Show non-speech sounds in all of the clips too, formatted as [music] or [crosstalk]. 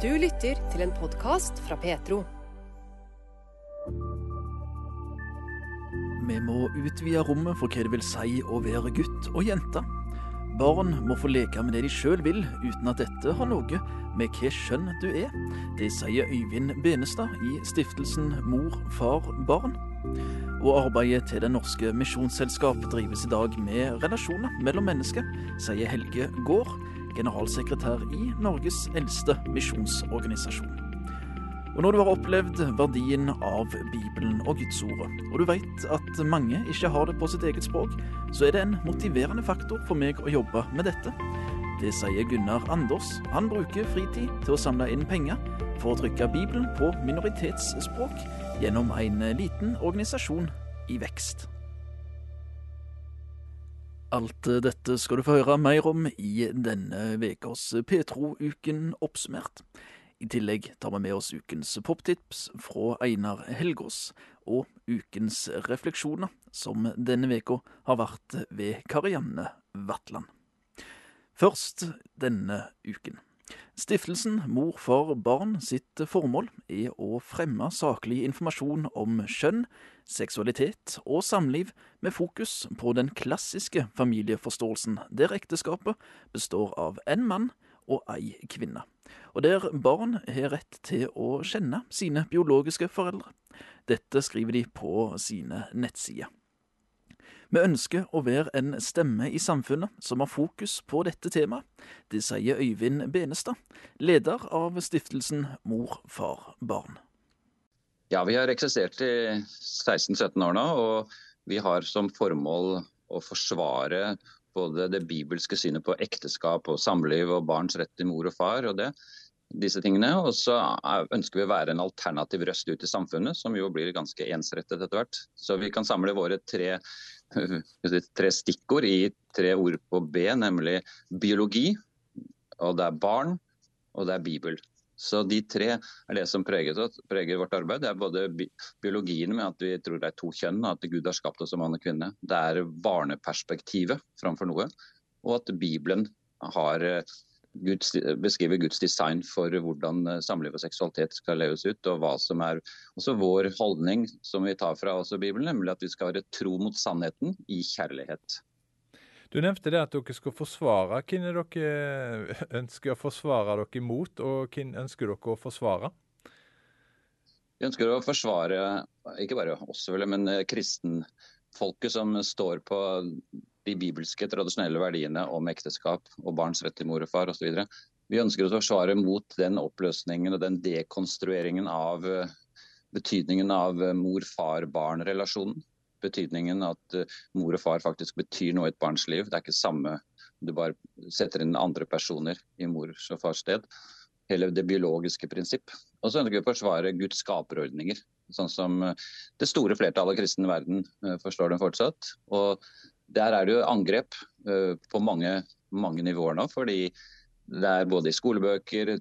Du lytter til en podkast fra Petro. Vi må utvide rommet for hva det vil si å være gutt og jente. Barn må få leke med det de sjøl vil, uten at dette har noe med hva kjønn du er. Det sier Øyvind Benestad i stiftelsen Mor, far, barn. Og arbeidet til Det Norske Misjonsselskap drives i dag med relasjoner mellom mennesker, sier Helge Gaard, generalsekretær i Norges eldste misjonsorganisasjon. Og når du har opplevd verdien av Bibelen og Gudsordet, og du vet at mange ikke har det på sitt eget språk, så er det en motiverende faktor for meg å jobbe med dette. Det sier Gunnar Anders. Han bruker fritid til å samle inn penger for å trykke Bibelen på minoritetsspråk gjennom en liten organisasjon i vekst. Alt dette skal du få høre mer om i denne ukas Petro-uken oppsummert. I tillegg tar vi med oss ukens poptips fra Einar Helgås, og ukens refleksjoner, som denne veka har vært ved Karianne Vatland. Først denne uken. Stiftelsen Mor for barn sitt formål er å fremme saklig informasjon om kjønn, seksualitet og samliv med fokus på den klassiske familieforståelsen, der ekteskapet består av en mann og ei kvinne, og der barn har rett til å kjenne sine biologiske foreldre. Dette skriver de på sine nettsider. Vi ønsker å være en stemme i samfunnet som har fokus på dette temaet. Det sier Øyvind Benestad, leder av stiftelsen Mor, far, barn. Ja, Vi har eksistert i 16-17 år nå, og vi har som formål å forsvare både det bibelske synet på ekteskap og samliv og barns rett til mor og far. og det, disse tingene, Og så ønsker vi å være en alternativ røst ut i samfunnet, som jo blir ganske ensrettet etter hvert. Så vi kan samle våre tre [laughs] tre stikkord i tre ord på B, nemlig biologi, og det er barn, og det er Bibel. Så de tre er det som preger, preger, vårt arbeid. Det er både biologien med at vi tror det er to kjønn, at Gud har skapt oss som mann og kvinne. Det er barneperspektivet framfor noe. Og at Bibelen har Guds, beskriver Guds design for hvordan eh, samliv og seksualitet skal leves ut, og hva som er også vår holdning som vi tar fra også Bibelen, nemlig at vi skal være tro mot sannheten i kjærlighet. Du nevnte det at dere skal forsvare. Hvem er dere ønsker å forsvare dere mot, og hvem ønsker dere å forsvare? Vi ønsker å forsvare ikke bare oss, men eh, kristenfolket som står på de bibelske, tradisjonelle verdiene om ekteskap og barns rett til mor og far osv. Vi ønsker å forsvare mot den oppløsningen og den dekonstrueringen av eh, betydningen av eh, mor-far-barn-relasjonen. Betydningen at eh, mor og far faktisk betyr noe i et barns liv. Det er ikke samme du bare setter inn andre personer i mors og fars sted. Hele det biologiske prinsipp. Og så ønsker vi å forsvare Guds skaperordninger. Sånn som det store flertallet av kristen verden forstår den fortsatt. Og der er det jo angrep uh, på mange, mange, nivåer nå. fordi det er både i skolebøker,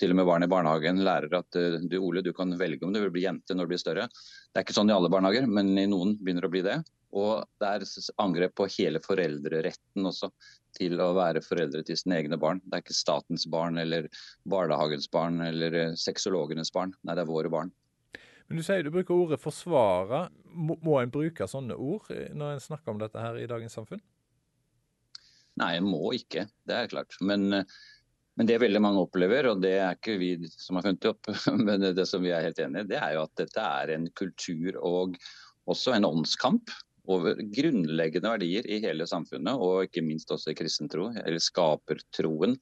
til og med barn i barnehagen lærer at uh, du Ole, du kan velge om du vil bli jente når du blir større. Det er ikke sånn i alle barnehager, men i noen begynner å bli det. Og det er angrep på hele foreldreretten også, til å være foreldre til sine egne barn. Det er ikke statens barn eller barnehagens barn eller eh, sexologenes barn. Nei, det er våre barn. Men du sier du bruker ordet 'forsvare'. Må, må en bruke sånne ord når en snakker om dette her i dagens samfunn? Nei, en må ikke. Det er klart. Men, men, det veldig mange opplever, og det er ikke vi som har funnet det opp, [laughs] men det som vi er helt enig i, det er jo at dette er en kultur og også en åndskamp over grunnleggende verdier i hele samfunnet, og ikke minst også i kristentro, eller skapertroen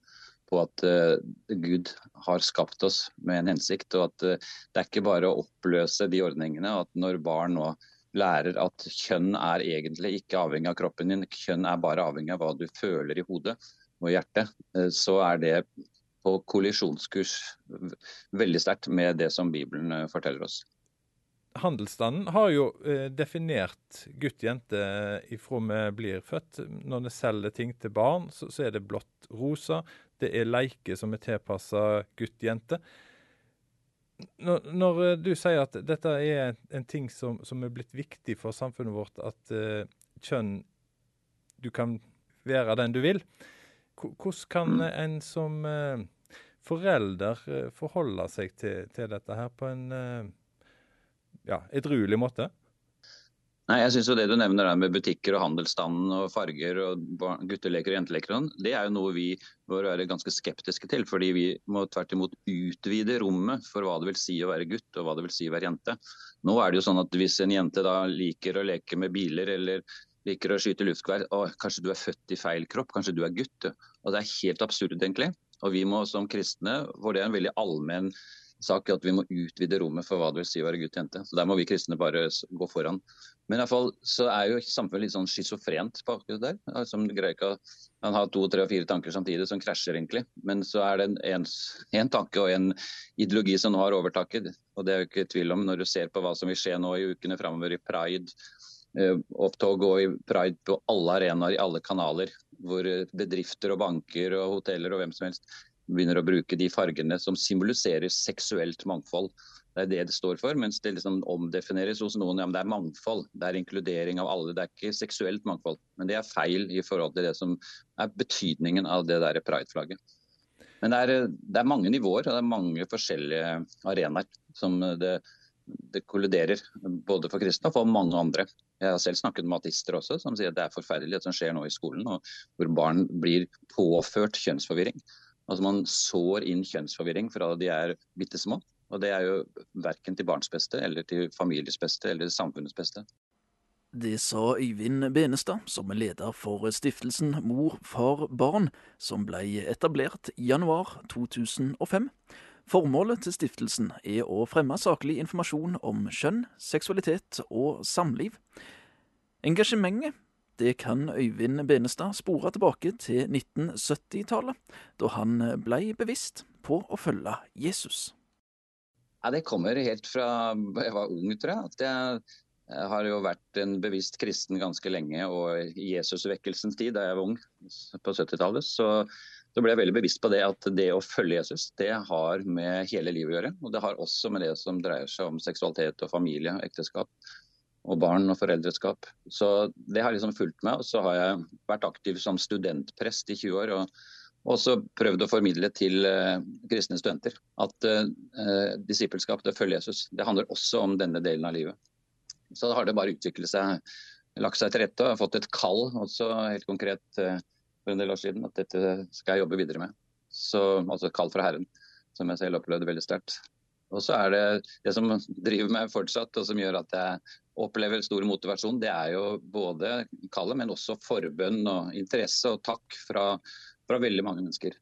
på at uh, Gud har skapt oss med en hensikt, og at uh, det er ikke bare å oppløse de ordningene. at Når barn nå lærer at kjønn er egentlig ikke avhengig av kroppen din, kjønn er bare avhengig av hva du føler i hodet og hjertet, uh, så er det på kollisjonskurs veldig sterkt med det som Bibelen forteller oss. Handelsstanden har jo eh, definert gutt-jente ifra vi blir født. Når vi selger ting til barn, så er det blått rosa. Det er leker som er tilpassa gutt-jente. Når, når, eh, du sier at dette er en ting som, som er blitt viktig for samfunnet vårt, at uh, kjønn Du kan være den du vil. Hvordan kan mm. en som uh, forelder forholde seg til, til dette her på en ja, edruelig måte? Nei, jeg synes jo Det du nevner der med butikker og handelsstanden og farger og gutteleker og jenteleker, sånn, det er jo noe vi bør være ganske skeptiske til. Fordi vi må tvert imot utvide rommet for hva det vil si å være gutt og hva det vil si å være jente. Nå er det jo sånn at Hvis en jente da liker å leke med biler eller liker å skyte luftgevær, kanskje du er født i feil kropp, kanskje du er gutt. Og Det er helt absurd, egentlig. Og vi må som kristne, for det er en veldig allmenn sak at vi må utvide rommet for hva det vil si å være gutt jente. Så Der må vi kristne bare gå foran. Men i fall så er jo samfunnet litt sånn schizofrent på akkurat der. Som greier ikke Han har to, tre og fire tanker samtidig som krasjer, egentlig. Men så er det en, tanke og en ideologi som nå har overtaket. Og det er jo ikke tvil om når du ser på hva som vil skje nå i ukene framover i pride. Uh, opptog og i pride på alle arenaer, i alle kanaler. Hvor bedrifter og banker og hoteller og hvem som helst begynner å bruke de fargene som symboliserer seksuelt mangfold. Det er det det står for, mens det liksom omdefineres hos noen. Ja, men det er mangfold, det er inkludering av alle. Det er ikke seksuelt mangfold. Men det er feil i forhold til det som er betydningen av det der pride-flagget. Men det er, det er, mange nivåer og det er mange forskjellige arenaer som det, det kolliderer. Både for kristne og for mange andre. Jeg har selv snakket med ateister også, som sier at det er forferdelig det som skjer nå i skolen, hvor barn blir påført kjønnsforvirring. Altså Man sår inn kjønnsforvirring fra de er bitte små. Og det er jo verken til barns beste, eller til families beste, eller samfunnets beste. Det sa Øyvind Benestad, som er leder for stiftelsen Mor, far, barn, som ble etablert i januar 2005. Formålet til stiftelsen er å fremme saklig informasjon om kjønn, seksualitet og samliv. Engasjementet det kan Øyvind Benestad spore tilbake til 1970-tallet, da han ble bevisst på å følge Jesus. Ja, det kommer helt fra jeg var ung, tror jeg. At jeg har jo vært en bevisst kristen ganske lenge. Og i Jesusvekkelsens tid, da jeg var ung på 70-tallet, så, så, ble jeg veldig bevisst på det at det å følge Jesus, det har med hele livet å gjøre. Og det har også med det som dreier seg om seksualitet og familie, og ekteskap og barn og foreldreskap. Så det har liksom fulgt meg. Og så har jeg vært aktiv som studentprest i 20 år. og også prøvd å formidle til uh, kristne studenter at uh, disippelskap, det følger Jesus. Det handler også om denne delen av livet. Så har det bare utviklet seg, lagt seg til rette og fått et kall også helt konkret uh, for en del år siden. At dette skal jeg jobbe videre med. Så, altså kall fra Herren, som jeg selv opplevde veldig sterkt. Og så er det det som driver meg fortsatt, og som gjør at jeg opplever stor motivasjon, det er jo både kallet, men også forbønn og interesse og takk fra, fra veldig mange mennesker.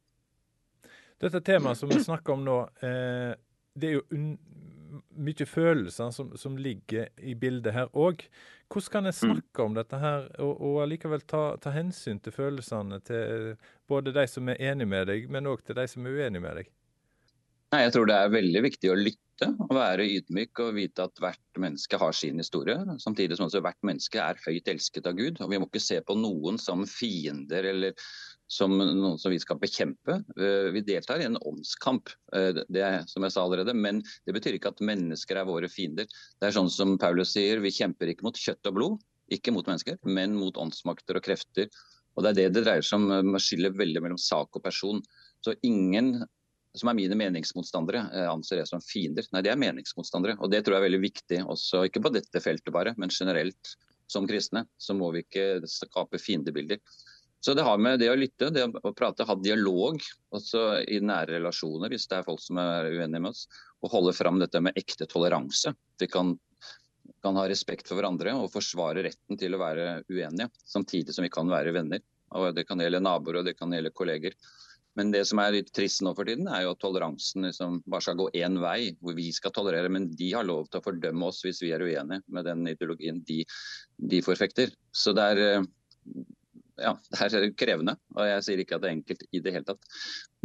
Dette temaet som vi snakker om nå, eh, det er jo mye følelser som, som, ligger i bildet her òg. Hvordan kan jeg mm. snakke om dette her, og, og allikevel ta, ta, hensyn til følelsene til både de som er enig med deg, men òg til de som er uenig med deg? Nei, Jeg tror det er veldig viktig å lytte og være ydmyk og vite at hvert menneske har sin historie. Samtidig som også hvert menneske er høyt elsket av Gud. og Vi må ikke se på noen som fiender eller som noen som vi skal bekjempe. Eh, vi deltar i en åndskamp, eh, det er, som jeg sa allerede, men det betyr ikke at mennesker er våre fiender. Det er sånn som Paulus sier, vi kjemper ikke mot kjøtt og blod, ikke mot mennesker, men mot åndsmakter og krefter. Og Det er det det dreier seg om, å skille veldig mellom sak og person. Så ingen som er mine meningsmotstandere, eh, anser jeg som fiender. Nei, de er meningsmotstandere. Og det tror jeg er veldig viktig også, ikke på dette feltet bare, men generelt som kristne. Så må vi ikke skape fiendebilder. Så det har med det å lytte, det å prate, ha dialog også i nære relasjoner hvis det er folk som er uenige med oss. Og holde fram dette med ekte toleranse. Vi kan, kan ha respekt for hverandre og forsvare retten til å være uenige, samtidig som vi kan være venner. Og Det kan gjelde naboer og det kan gjelde kolleger. Men det som er litt trist nå for tiden, er jo at toleransen liksom bare skal gå én vei, hvor vi skal tolerere. Men de har lov til å fordømme oss hvis vi er uenige med den ideologien de, de forfekter. Så det er, eh, ja, det er krevende. Og jeg sier ikke at det er enkelt i det hele tatt.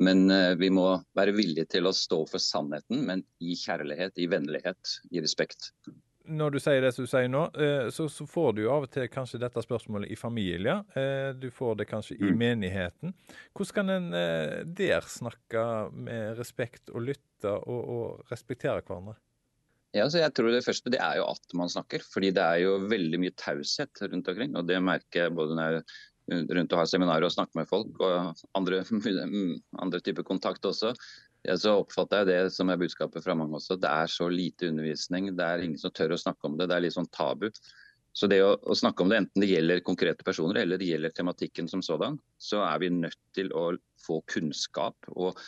Men uh, vi må være villige til å stå for sannheten, men i kjærlighet, i vennlighet, i respekt når du sier det som du sier nå, eh, så, så, får du jo av og til kanskje dette spørsmålet i familier. Eh, du får det kanskje i mm. menigheten. Hvordan kan en eh, der snakke med respekt og lytte og, og respektere hverandre? Ja, så jeg tror Det første det er jo at man snakker. fordi det er jo veldig mye taushet rundt omkring. og Det merker jeg både når jeg rundt og har seminarer og snakker med folk, og andre, [laughs] andre typer kontakt også, ja, så oppfatter jeg det som er budskapet fra mange også. Det er så lite undervisning. Det er ingen som tør å snakke om det. Det er litt sånn tabu. Så det å, å, snakke om det, enten det gjelder konkrete personer eller det gjelder tematikken som sådan, så er vi nødt til å få kunnskap og,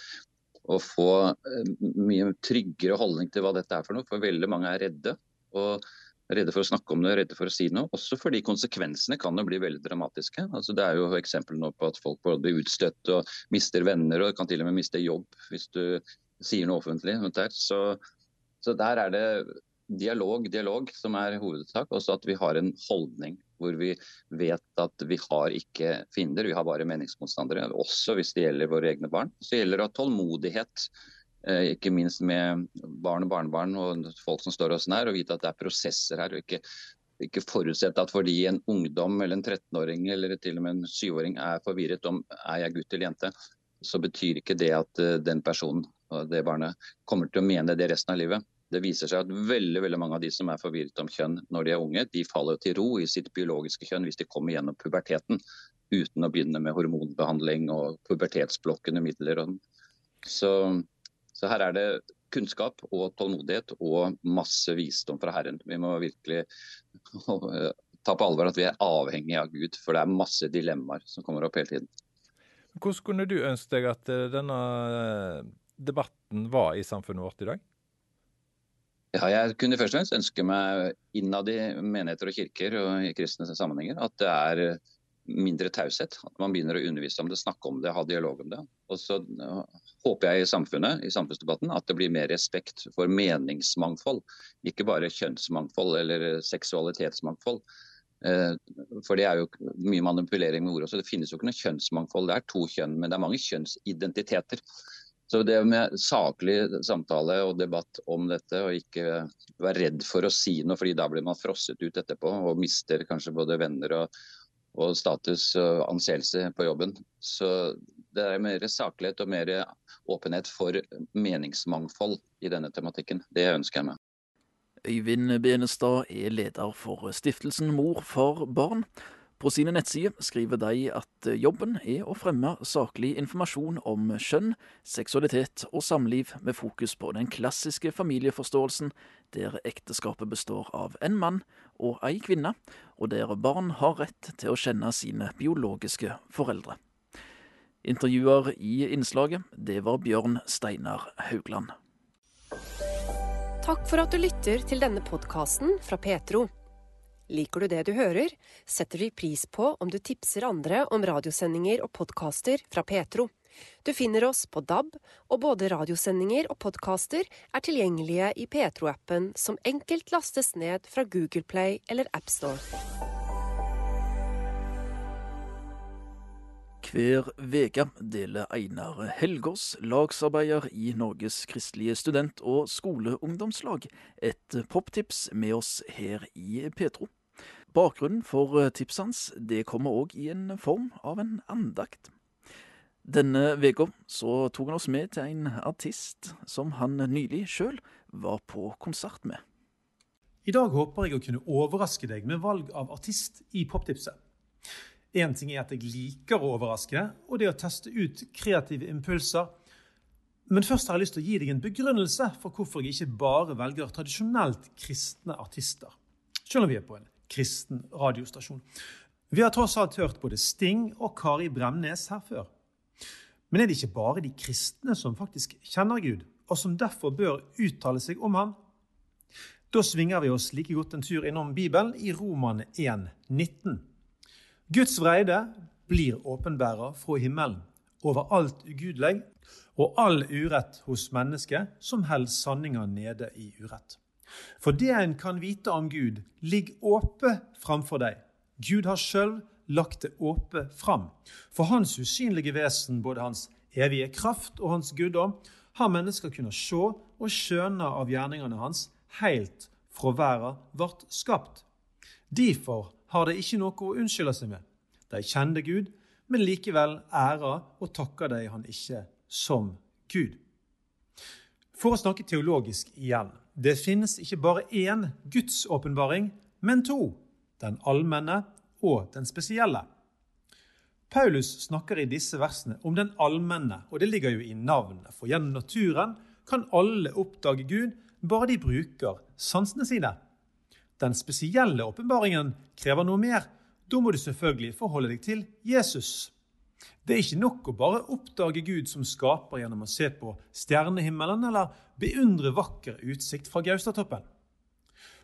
og få uh, mye tryggere holdning til hva dette er for noe. For veldig mange er redde. Og redde for å snakke om det, redde for å si noe. Også fordi konsekvensene kan jo bli veldig dramatiske. Altså, det er jo eksempler nå på at folk blir utstøtt og mister venner og kan til og med miste jobb hvis du sier noe offentlig. Så, så der er det dialog, dialog som er hovedsak. Også at vi har en holdning hvor vi vet at vi har ikke fiender, vi har bare meningsmotstandere. Også hvis det gjelder våre egne barn. Så gjelder det tålmodighet. Eh, ikke minst med barn og barnebarn og folk som står oss nær, og vite at det er prosesser her. og ikke ikke forutsette at fordi en ungdom eller en 13-åring eller til og med en 7-åring er forvirret om er jeg gutt eller jente, så betyr ikke det at eh, den personen og det barnet kommer til å mene det resten av livet. Det viser seg at veldig veldig mange av de som er forvirret om kjønn når de er unge, de faller til ro i sitt biologiske kjønn hvis de kommer gjennom puberteten uten å begynne med hormonbehandling og pubertetsblokkende midler. Så, så her er det kunnskap og tålmodighet og masse visdom fra Herren. Vi må virkelig [laughs] ta på alvor at vi er avhengige av Gud, for det er masse dilemmaer som kommer opp hele tiden. Hvordan kunne du ønske deg at eh, denne eh, debatten var i samfunnet vårt i dag? Ja, jeg kunne først og fremst ønske meg innad i menigheter og kirker og i kristne sammenhenger at det er mindre taushet. At man begynner å undervise om det, snakke om det, ha dialog om det. Og så håper jeg i samfunnet, i samfunnsdebatten, at det blir mer respekt for meningsmangfold. Ikke bare kjønnsmangfold eller seksualitetsmangfold. Eh, for det er jo mye manipulering med ord også. Det finnes jo ikke noe kjønnsmangfold. Det er to kjønn, men det er mange kjønnsidentiteter. Så det med saklig samtale og debatt om dette, og ikke være redd for å si noe, fordi da blir man frosset ut etterpå og mister kanskje både venner og, og status og anseelse på jobben. Så det er mer saklighet og mer åpenhet for meningsmangfold i denne tematikken. Det ønsker jeg meg. Øyvind Benestad er leder for stiftelsen Mor for barn. På sine nettsider skriver de at jobben er å fremme saklig informasjon om kjønn, seksualitet og samliv, med fokus på den klassiske familieforståelsen, der ekteskapet består av en mann og ei kvinne, og der barn har rett til å kjenne sine biologiske foreldre. Intervjuer i innslaget, det var Bjørn Steinar Haugland. Takk for at du lytter til denne podkasten fra Petro. Liker du det du hører, setter vi pris på om du tipser andre om radiosendinger og podkaster fra Petro. Du finner oss på DAB, og både radiosendinger og podkaster er tilgjengelige i Petro-appen, som enkelt lastes ned fra Google Play eller AppStore. Hver uke deler Einar Helgås, lagsarbeider i Norges kristelige student- og skoleungdomslag, et poptips med oss her i Petro. Bakgrunnen for eh, tipset hans det kommer òg i en form av en andakt. Denne uka så tok han oss med til en artist som han nylig sjøl var på konsert med. I dag håper jeg å kunne overraske deg med valg av artist i poptipset. Én ting er at jeg liker å overraske, og det å teste ut kreative impulser. Men først har jeg lyst til å gi deg en begrunnelse for hvorfor jeg ikke bare velger tradisjonelt kristne artister. Selv om vi er på en kristen radiostasjon. Vi har tross alt hørt både Sting og Kari Bremnes her før. Men er det ikke bare de kristne som faktisk kjenner Gud, og som derfor bør uttale seg om ham? Da svinger vi oss like godt en tur innom Bibelen i Roman 1, 19. Guds vreide blir åpenbæra fra himmelen over alt ugudelig og all urett hos mennesket som holder sanninga nede i urett. For det en kan vite om Gud, ligger åpe framfor deg. Gud har sjøl lagt det åpe fram. For hans usynlige vesen, både hans evige kraft og hans guddom, har mennesker kunnet se og skjønne av gjerningene hans helt fra verden ble skapt. Derfor har de ikke noe å unnskylde seg med. De kjente Gud, men likevel æra og takka de han ikke som Gud. For å snakke teologisk igjen. Det finnes ikke bare én Guds åpenbaring, men to. Den allmenne og den spesielle. Paulus snakker i disse versene om den allmenne, og det ligger jo i navnet, for gjennom naturen kan alle oppdage Gud, bare de bruker sansene sine. Den spesielle åpenbaringen krever noe mer. Da må du selvfølgelig forholde deg til Jesus. Det er ikke nok å bare oppdage Gud som skaper gjennom å se på stjernehimmelen eller beundre vakker utsikt fra Gaustatoppen.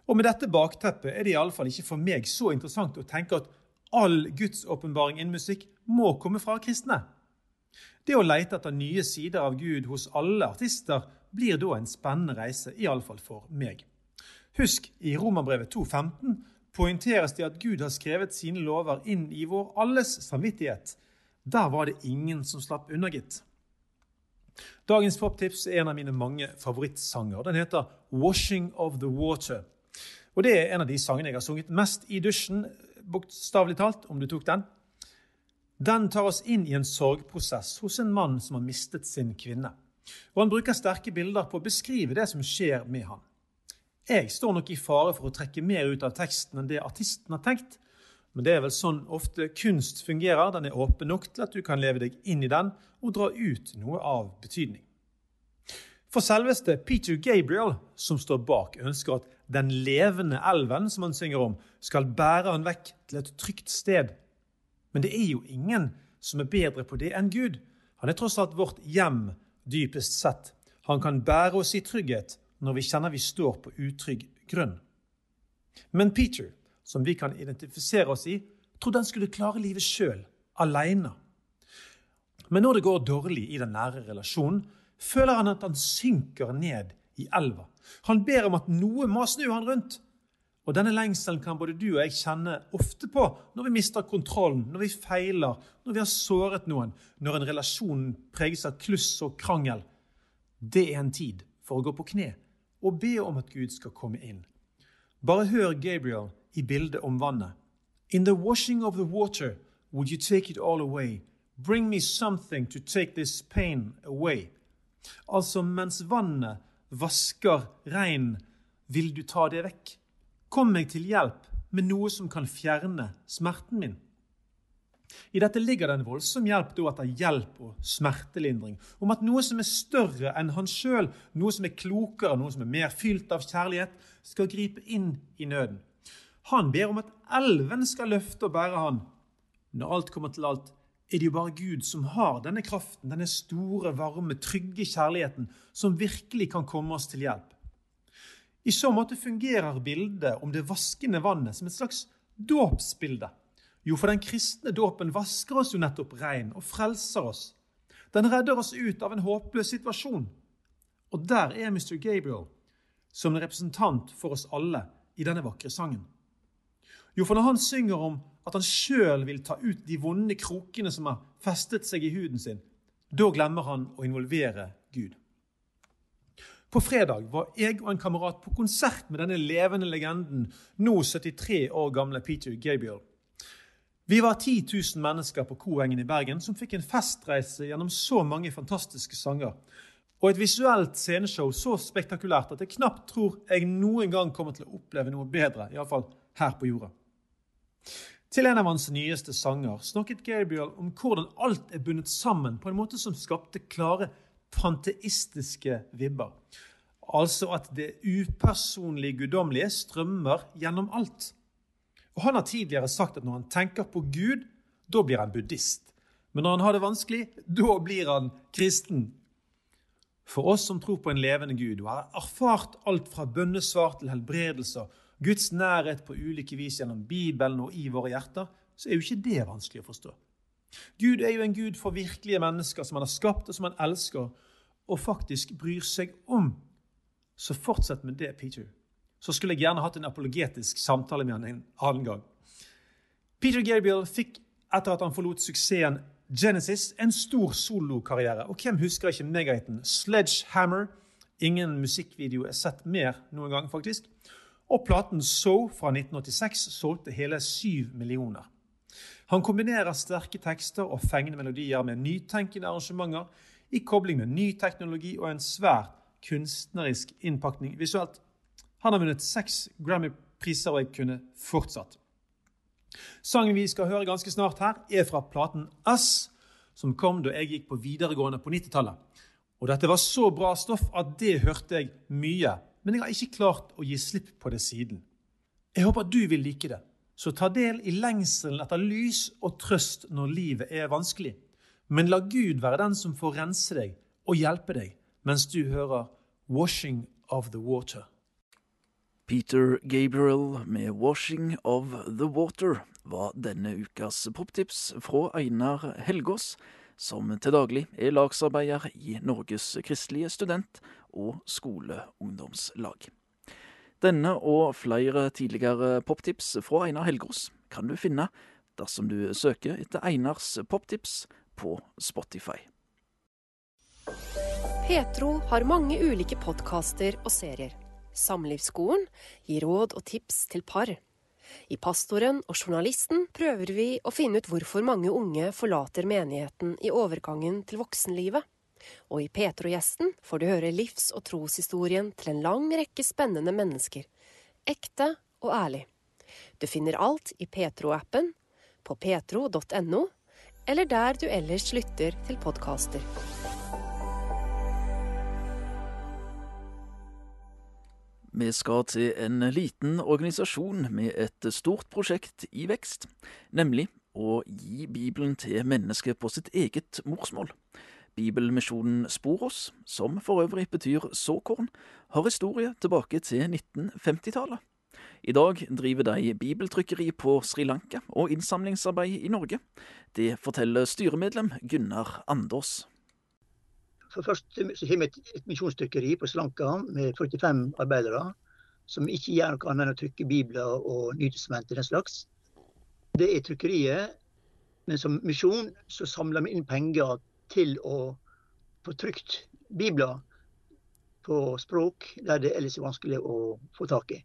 Og Med dette bakteppet er det iallfall ikke for meg så interessant å tenke at all Guds åpenbaring innen musikk må komme fra kristne. Det å leite etter nye sider av Gud hos alle artister blir da en spennende reise, iallfall for meg. Husk, i Romerbrevet 2,15 poengteres det at Gud har skrevet sine lover inn i vår alles samvittighet. Der var det ingen som slapp unna, gitt. Dagens poptips er en av mine mange favorittsanger. Den heter 'Washing of the Water'. Og Det er en av de sangene jeg har sunget mest i dusjen, bokstavelig talt, om du tok den. Den tar oss inn i en sorgprosess hos en mann som har mistet sin kvinne. Og Han bruker sterke bilder på å beskrive det som skjer med han. Jeg står nok i fare for å trekke mer ut av teksten enn det artisten har tenkt. Men det er vel sånn ofte kunst fungerer. Den er åpen nok til at du kan leve deg inn i den og dra ut noe av betydning. For selveste Peter Gabriel, som står bak, ønsker at den levende elven som han synger om, skal bære han vekk til et trygt sted. Men det er jo ingen som er bedre på det enn Gud. Han er tross alt vårt hjem, dypest sett. Han kan bære oss i trygghet når vi kjenner vi står på utrygg grunn. Men Peter, som vi kan identifisere oss i, trodde han skulle klare livet sjøl, aleine. Men når det går dårlig i den nære relasjonen, føler han at han synker ned i elva. Han ber om at noe må snu han rundt. Og Denne lengselen kan både du og jeg kjenne ofte på når vi mister kontrollen, når vi feiler, når vi har såret noen, når en relasjon preges av kluss og krangel. Det er en tid for å gå på kne og be om at Gud skal komme inn. Bare hør Gabriel i bildet om vannet. In the washing of the water, would you take it all away? Bring me something to take this pain away. Altså, mens vannet vasker regn, vil du ta det vekk. Kom meg til hjelp med noe som kan fjerne smerten min. I dette ligger det en voldsom hjelp etter hjelp og smertelindring. Om at noe som er større enn han sjøl, noe som er klokere, noe som er mer fylt av kjærlighet, skal gripe inn i nøden. Han ber om at elven skal løfte og bære han. Når alt kommer til alt, er det jo bare Gud som har denne kraften, denne store, varme, trygge kjærligheten som virkelig kan komme oss til hjelp. I så måte fungerer bildet om det vaskende vannet som et slags dåpsbilde. Jo, for den kristne dåpen vasker oss jo nettopp rein og frelser oss. Den redder oss ut av en håpløs situasjon. Og der er Mr. Gabriel som en representant for oss alle i denne vakre sangen. Jo, for når han synger om at han sjøl vil ta ut de vonde krokene som har festet seg i huden sin, da glemmer han å involvere Gud. På fredag var jeg og en kamerat på konsert med denne levende legenden, nå 73 år gamle Peter Gabriel. Vi var 10 000 mennesker på Koengen i Bergen som fikk en festreise gjennom så mange fantastiske sanger. Og et visuelt sceneshow så spektakulært at jeg knapt tror jeg noen gang kommer til å oppleve noe bedre, iallfall her på jorda. Til en av hans nyeste sanger snakket Gabriel om hvordan alt er bundet sammen på en måte som skapte klare panteistiske vibber. Altså at det upersonlige guddommelige strømmer gjennom alt. Og Han har tidligere sagt at når han tenker på Gud, da blir han buddhist. Men når han har det vanskelig, da blir han kristen. For oss som tror på en levende Gud og har erfart alt fra bønnesvar til helbredelser Guds nærhet på ulike vis gjennom Bibelen og i våre hjerter, så er jo ikke det vanskelig å forstå. Gud er jo en gud for virkelige mennesker som han har skapt, og som han elsker, og faktisk bryr seg om. Så fortsett med det, Peter. Så skulle jeg gjerne hatt en apologetisk samtale med han en annen gang. Peter Gabriel fikk, etter at han forlot suksessen Genesis, en stor solokarriere. Og hvem husker ikke megahiten Sledgehammer? Ingen musikkvideo er sett mer noen gang, faktisk. Og platen So fra 1986 solgte hele syv millioner. Han kombinerer sterke tekster og fengende melodier med nytenkende arrangementer i kobling med ny teknologi og en svært kunstnerisk innpakning visuelt. Han har vunnet seks Grammy-priser, og jeg kunne fortsatt. Sangen vi skal høre ganske snart her, er fra platen Us, som kom da jeg gikk på videregående på 90-tallet. Og dette var så bra stoff at det hørte jeg mye, men jeg har ikke klart å gi slipp på det siden. Jeg håper at du vil like det, så ta del i lengselen etter lys og trøst når livet er vanskelig. Men la Gud være den som får rense deg og hjelpe deg mens du hører 'Washing of the Water'. Peter Gabriel med 'Washing of the Water' var denne ukas poptips fra Einar Helgås, som til daglig er lagsarbeider i Norges kristelige student- og skoleungdomslag. Denne og flere tidligere poptips fra Einar Helgros kan du finne dersom du søker etter Einars poptips på Spotify. Petro har mange ulike podkaster og serier. Samlivsskolen gir råd og tips til par. I Pastoren og Journalisten prøver vi å finne ut hvorfor mange unge forlater menigheten i overgangen til voksenlivet. Og i Petro-gjesten får du høre livs- og troshistorien til en lang rekke spennende mennesker. Ekte og ærlig. Du finner alt i Petro-appen, på petro.no, eller der du ellers lytter til podkaster. Vi skal til en liten organisasjon med et stort prosjekt i vekst, nemlig å gi Bibelen til mennesket på sitt eget morsmål. Bibelmisjonen Sporos, som for øvrig betyr såkorn, har historie tilbake til 1950-tallet. I dag driver de bibeltrykkeri på Sri Lanka og innsamlingsarbeid i Norge. Det forteller styremedlem Gunnar Andås. For først så har vi et, et misjonstrykkeri på Sri Lanka med 45 arbeidere som ikke gjør noe annet enn å trykke bibler og Nytestamentet den slags. Det er trykkeriet. Men som misjon så samler vi inn penger til å få trykt bibler på språk der det ellers er vanskelig å få tak i.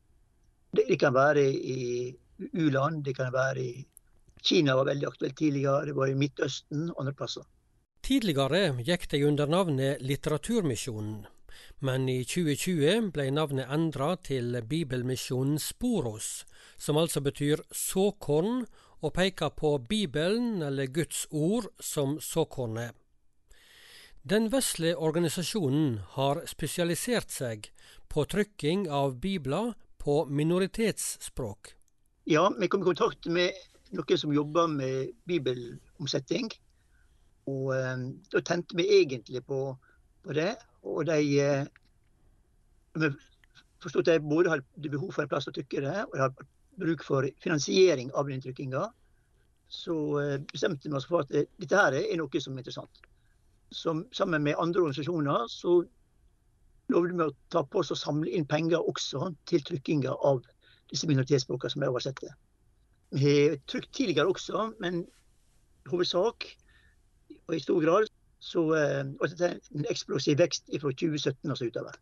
Det, kan være i u-land, det kan være i Kina var veldig aktuelt tidligere, det var i Midtøsten og andre plasser. Tidligere gikk de under navnet Litteraturmisjonen, men i 2020 ble navnet endra til Bibelmisjonen Sporos, som altså betyr såkorn og peker på Bibelen eller Guds ord som såkornet. Den vesle organisasjonen har spesialisert seg på trykking av bibler på minoritetsspråk. Ja, vi kom i kontakt med noen som jobber med bibelomsetting. Og eh, da tente vi egentlig på, på det. Og de eh, vi forsto at de både hadde behov for en plass å trykke det, og de hadde bruk for finansiering av den trykkinga. Så eh, bestemte vi oss for at dette her er noe som er interessant. Som, sammen med andre organisasjoner så lovde vi å ta på oss å samle inn penger også til trykkinga av disse minoritetsspråkene som er oversette. Vi har trykt tidligere også, men i hovedsak og i stor grad så uh, det dette en eksplosiv vekst fra 2017 og så utover.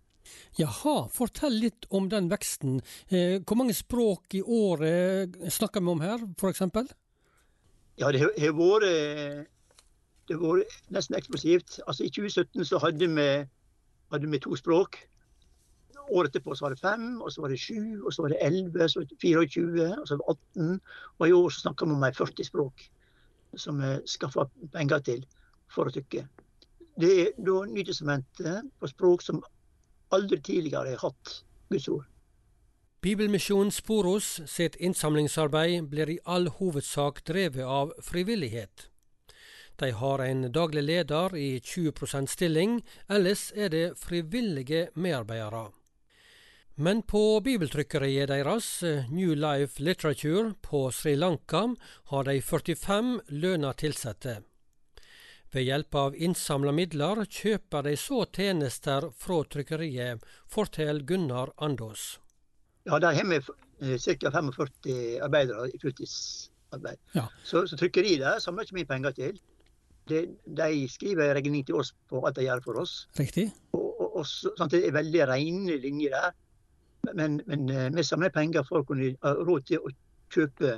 Jaha, fortell litt om den veksten. Eh, hvor mange språk i året snakker vi om her, f.eks.? Ja, det har vært det var nesten eksplosivt. Altså I 2017 så hadde vi, hadde vi to språk. Året etterpå så var det fem, og så var det sju, og så var det elleve, så var det 24, og så var det 18. Og i år så snakker vi om 40 språk som vi skaffer penger til for å trykke. Det er da Nytestamentet på språk som aldri tidligere har hatt Guds ord. Bibelmisjonen Sporos sitt innsamlingsarbeid blir i all hovedsak drevet av frivillighet. De har en daglig leder i 20 stilling, ellers er det frivillige medarbeidere. Men på bibeltrykkeriet deres, New Life Literature på Sri Lanka, har de 45 lønna ansatte. Ved hjelp av innsamla midler kjøper de så tjenester fra trykkeriet, forteller Gunnar Andås. Ja, der har vi ca. 45 arbeidere i fulltidsarbeid. Ja. Så, så trykkeriet der samler ikke mye penger til. De, de skriver regning til oss på alt de gjør for oss. Riktig. Og, og, og sånn, det er veldig rene linjer der. Men, men vi samler penger for å kunne ha råd til å kjøpe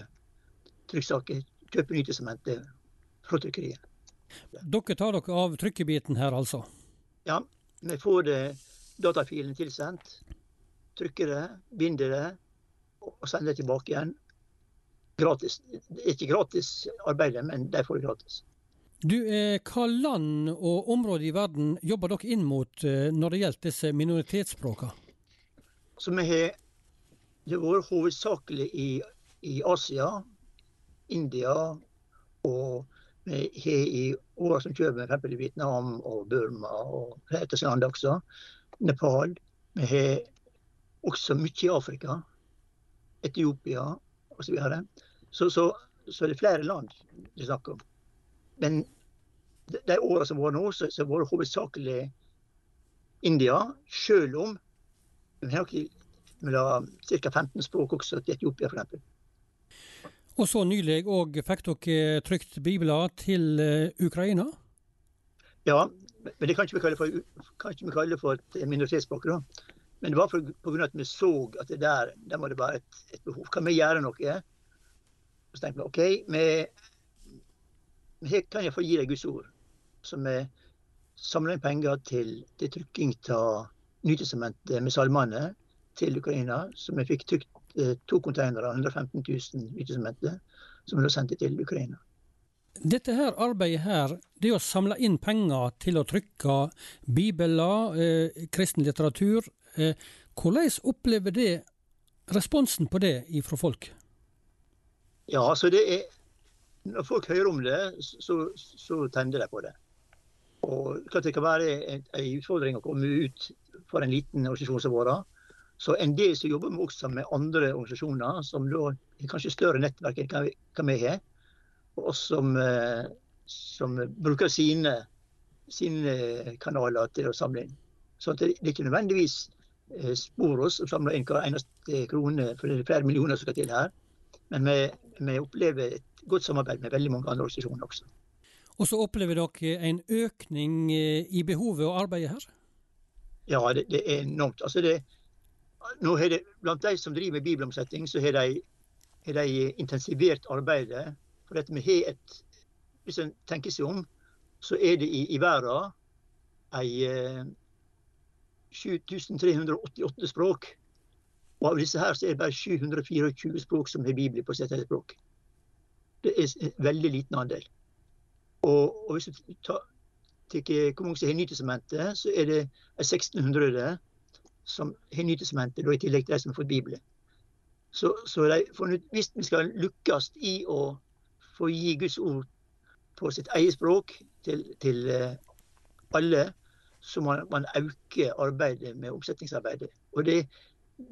trykksaker, kjøpe Nytestamentet fra trykkeriet. Dere tar dere av trykkebiten her, altså? Ja, vi får det, datafilene tilsendt. Trykker det, binder det og sender det tilbake igjen. gratis. Det er ikke gratis arbeid, men de får det gratis. Du, eh, Hva land og områder i verden jobber dere inn mot eh, når det gjelder disse minoritetsspråkene? Så vi har det vært hovedsakelig i, i Asia, India og vi har i åra som kommer, f.eks. Vietnam og Burma og land også. Nepal. Vi har også mye i Afrika. Etiopia osv. Så, så, så Så det er flere land det er snakk om. Men de, åra som var nå, så, så var det hovedsakelig India. Selv om vi har mellom ca. 15 språk også til Etiopia, f.eks. Og så nylig òg fikk dere trykt bibler til eh, Ukraina? Ja, men det kan ikke vi kalle for, kan kalle for et minoritetsspråk. da. Men det var pga. at vi så at det der, der må det være et, et, behov. Kan vi gjøre noe? Så tenkte vi OK, vi, vi kan jeg få gi deg Guds ord. Så vi samla inn penger til, til trykking av Nytestamentet med salmene til Ukraina. Så vi fikk trykt Eh, to containere, 115 000 nytestamenter, som er sendt til Ukraina. Dette her arbeidet her, det å samle inn penger til å trykke bibler, eh, kristen litteratur, eh, hvordan opplever det responsen på det fra folk? Ja, altså det er Når folk hører om det, så, så tenner de på det. Og Det kan være en, utfordring å komme ut for en liten organisasjon som vår så en del som jobber med også med andre organisasjoner, som da har kanskje større nettverk enn hva vi har, og som, eh, som bruker sine, sine, kanaler til å samle inn. Så det er ikke nødvendigvis spor oss som samler inn hver eneste krone, for det er flere millioner som skal til her. Men vi, vi opplever et godt samarbeid med veldig mange andre organisasjoner også. Og så opplever dere en økning eh, i behovet og arbeidet her? Ja, det, det er enormt. Altså det, nå har det, Blant de som driver med bibelomsetting, så har de, har de intensivert arbeidet. For dette med et Hvis en tenker seg om, så er det i, i verden ei 7388 språk. Og av disse her så er det bare 724 språk som har bibel på sitt språk. Det er en veldig liten andel. Og, og hvis du tar, hvor mange som har Nytestamentet, så er det 1600 som har Nytestamentet, i tillegg til de som har fått Bibelen. Så, så de, hvis vi skal lykkes i å få gi Guds ord på sitt eget språk til, til uh, alle, så må man øke arbeidet med omsetningsarbeidet. Og det,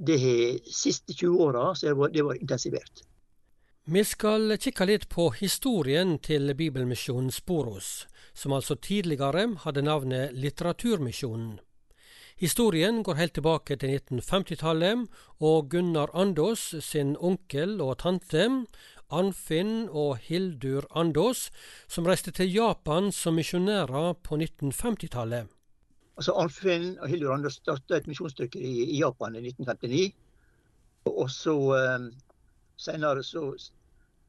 det siste 20 åra har vært intensivert. Vi skal kikke litt på historien til Bibelmisjonen Sporos, som altså tidligere hadde navnet Litteraturmisjonen. Historien går helt tilbake til 1950-tallet, og Gunnar Andås sin onkel og tante, Anfinn og Hildur Andås, som reiste til Japan som misjonærer på 1950-tallet. Altså Arnfinn og Hildur Andås starta et misjonsstykke i, i, Japan i 1959. Og så um, senere så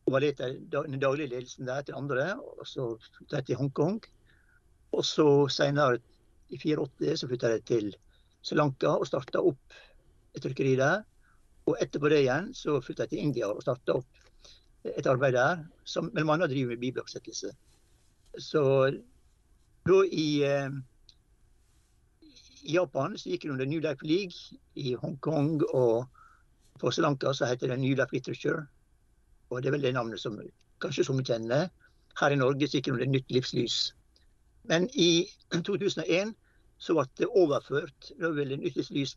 var det den daglige ledelsen der til andre, og så til Hongkong. Og så senere i 84 så flytta jeg til Sri Lanka og starta opp et trykkeri der. Og etterpå det igjen så flytta jeg til India og starta opp et arbeid der, som bl.a. driver med bibeloppsettelse. Så da i, eh, i Japan så gikk det under New Life League. I Hongkong og på Sri Lanka så heter det New Life Literature. Og det er vel det navnet som kanskje som vi kjenner. Her i Norge sikkert under Nytt livslys. Men i [clears throat] 2001 så ble det overført. Da ville Nyttelys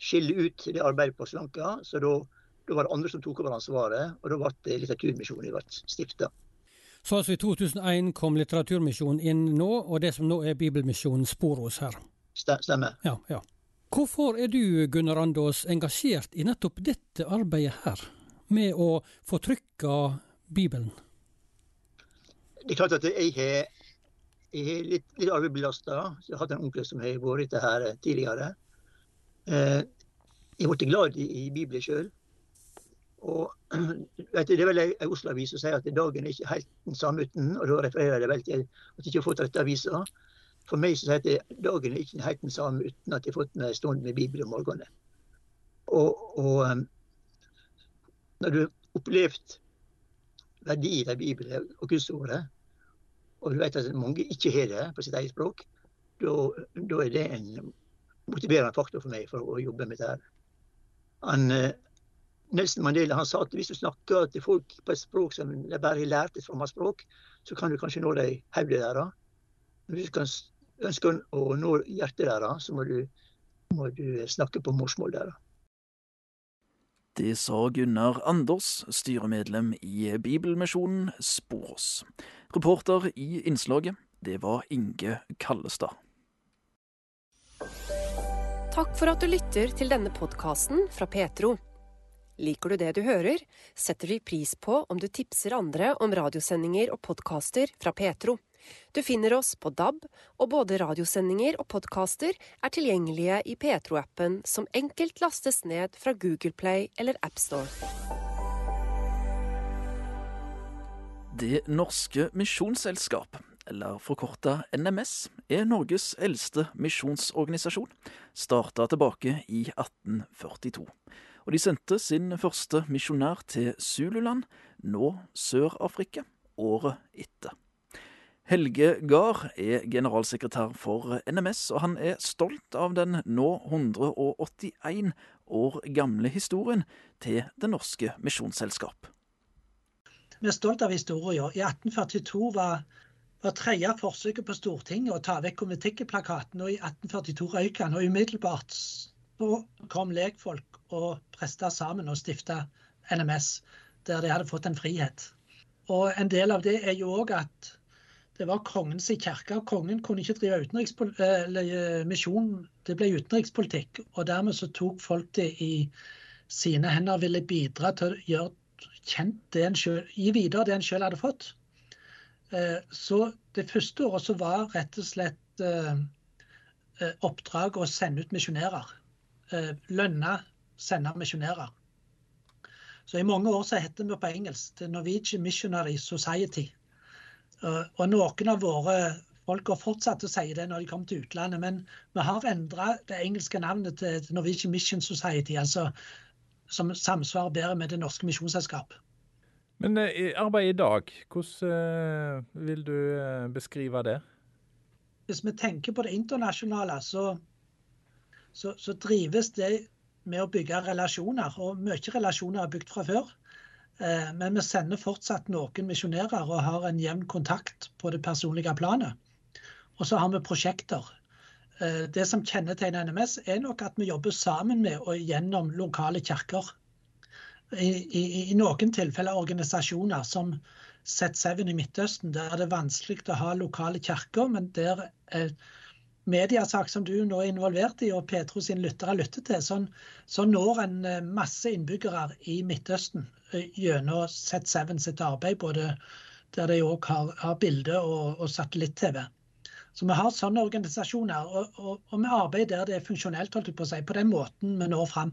skille ut det arbeidet på Sri Lanka. Så da, da, var det andre som tok over ansvaret, og da ble Litteraturmisjonen ble stifta. Så altså i 2001 kom Litteraturmisjonen inn nå, og det som nå er Bibelmisjonen spor hos her? Stemmer. Ja, ja. Hvorfor er du, Gunnar Andås, engasjert i nettopp dette arbeidet her, med å få trykka Bibelen? Det er klart at jeg har jeg er litt, litt arvebelasta. Jeg har hatt en onkel som har vært dette her tidligere. Eh, jeg ble glad i, i Bibelen sjøl. [clears throat] Det er vel ei Oslo-avis som sier at dagen er ikke helt den samme uten, og da refererer jeg vel til at jeg ikke har fått rette avisa. For meg så heter dagen ikke helt den samme uten at jeg har fått en stund med Bibelen om morgenen. Og, og, når du har opplevd verdien av Bibelen og Gudsordet, og du vet at mange ikke har det på sitt eget språk, da er det en motiverende faktor for meg for å jobbe med dette. Han, eh, Nelson Mandela han sa at hvis du snakker til folk på et språk som de bare har lært et fremmed språk, så kan du kanskje nå dem hodet deres. Men hvis du ønsker å nå hjertet deres, så må du, må du snakke på morsmålet deres. Det sa Gunnar Anders, styremedlem i Bibelmisjonen Sporås. Reporter i innslaget, det var Inge Kallestad. Takk for at du lytter til denne podkasten fra Petro. Liker du det du hører, setter vi pris på om du tipser andre om radiosendinger og podkaster fra Petro. Du finner oss på DAB, og både radiosendinger og podkaster er tilgjengelige i Petro-appen, som enkelt lastes ned fra Google Play eller AppStore. Det norske misjonsselskap, eller forkorta NMS, er Norges eldste misjonsorganisasjon, starta tilbake i 1842. Og de sendte sin første misjonær til Zululand, nå Sør-Afrika, året etter. Helge Gahr er generalsekretær for NMS, og han er stolt av den nå 181 år gamle historien til Det norske misjonsselskap. Vi er stolt av historien. I 1842 var, var tredje forsøket på Stortinget å ta vekk konventikkplakaten, og i 1842 røyk han. Og umiddelbart så kom lekfolk og prester sammen og stifta NMS, der de hadde fått en frihet. Og en del av det er jo òg at det var kongens kirke. Kongen kunne ikke drive eh, misjon. Det ble utenrikspolitikk. Og dermed så tok folk det i sine hender og ville bidra til å gjøre kjent det en selv, gi videre det en selv hadde fått. Eh, så det første året så var rett og slett eh, oppdrag å sende ut misjonærer. Lønne sende misjonærer. Så i mange år så heter vi på engelsk The Norwegian Missionary Society. Eh, og noen av våre folk har fortsatt å si det når de kommer til utlandet, men vi har endra det engelske navnet til Norwegian Mission Society, altså som samsvarer bedre med Det norske misjonsselskap. Men eh, arbeidet i dag, hvordan uh, vil du beskrive det? Hvis vi tenker på det internasjonale, så, så, så drives det med å bygge relasjoner. Og mye relasjoner er bygd fra før. Eh, men vi sender fortsatt noen misjonærer og har en jevn kontakt på det personlige planet. Og så har vi prosjekter. Eh, det som kjennetegner NMS, er nok at vi jobber sammen med og gjennom lokale kirker. I, i, i noen tilfeller organisasjoner som Z7 i Midtøsten, der er det vanskelig å ha lokale kirker, men der er mediesak som du nå er involvert i, og Petro sin lyttere lytter til, så, så når en eh, masse innbyggere i Midtøsten eh, gjennom Z7 sitt arbeid, både der de òg har, har bilde og, og satellitt-TV. Så vi har sånne organisasjoner, og, og, og, vi arbeider der det er funksjonelt, holdt jeg på å si, på den måten vi når fram.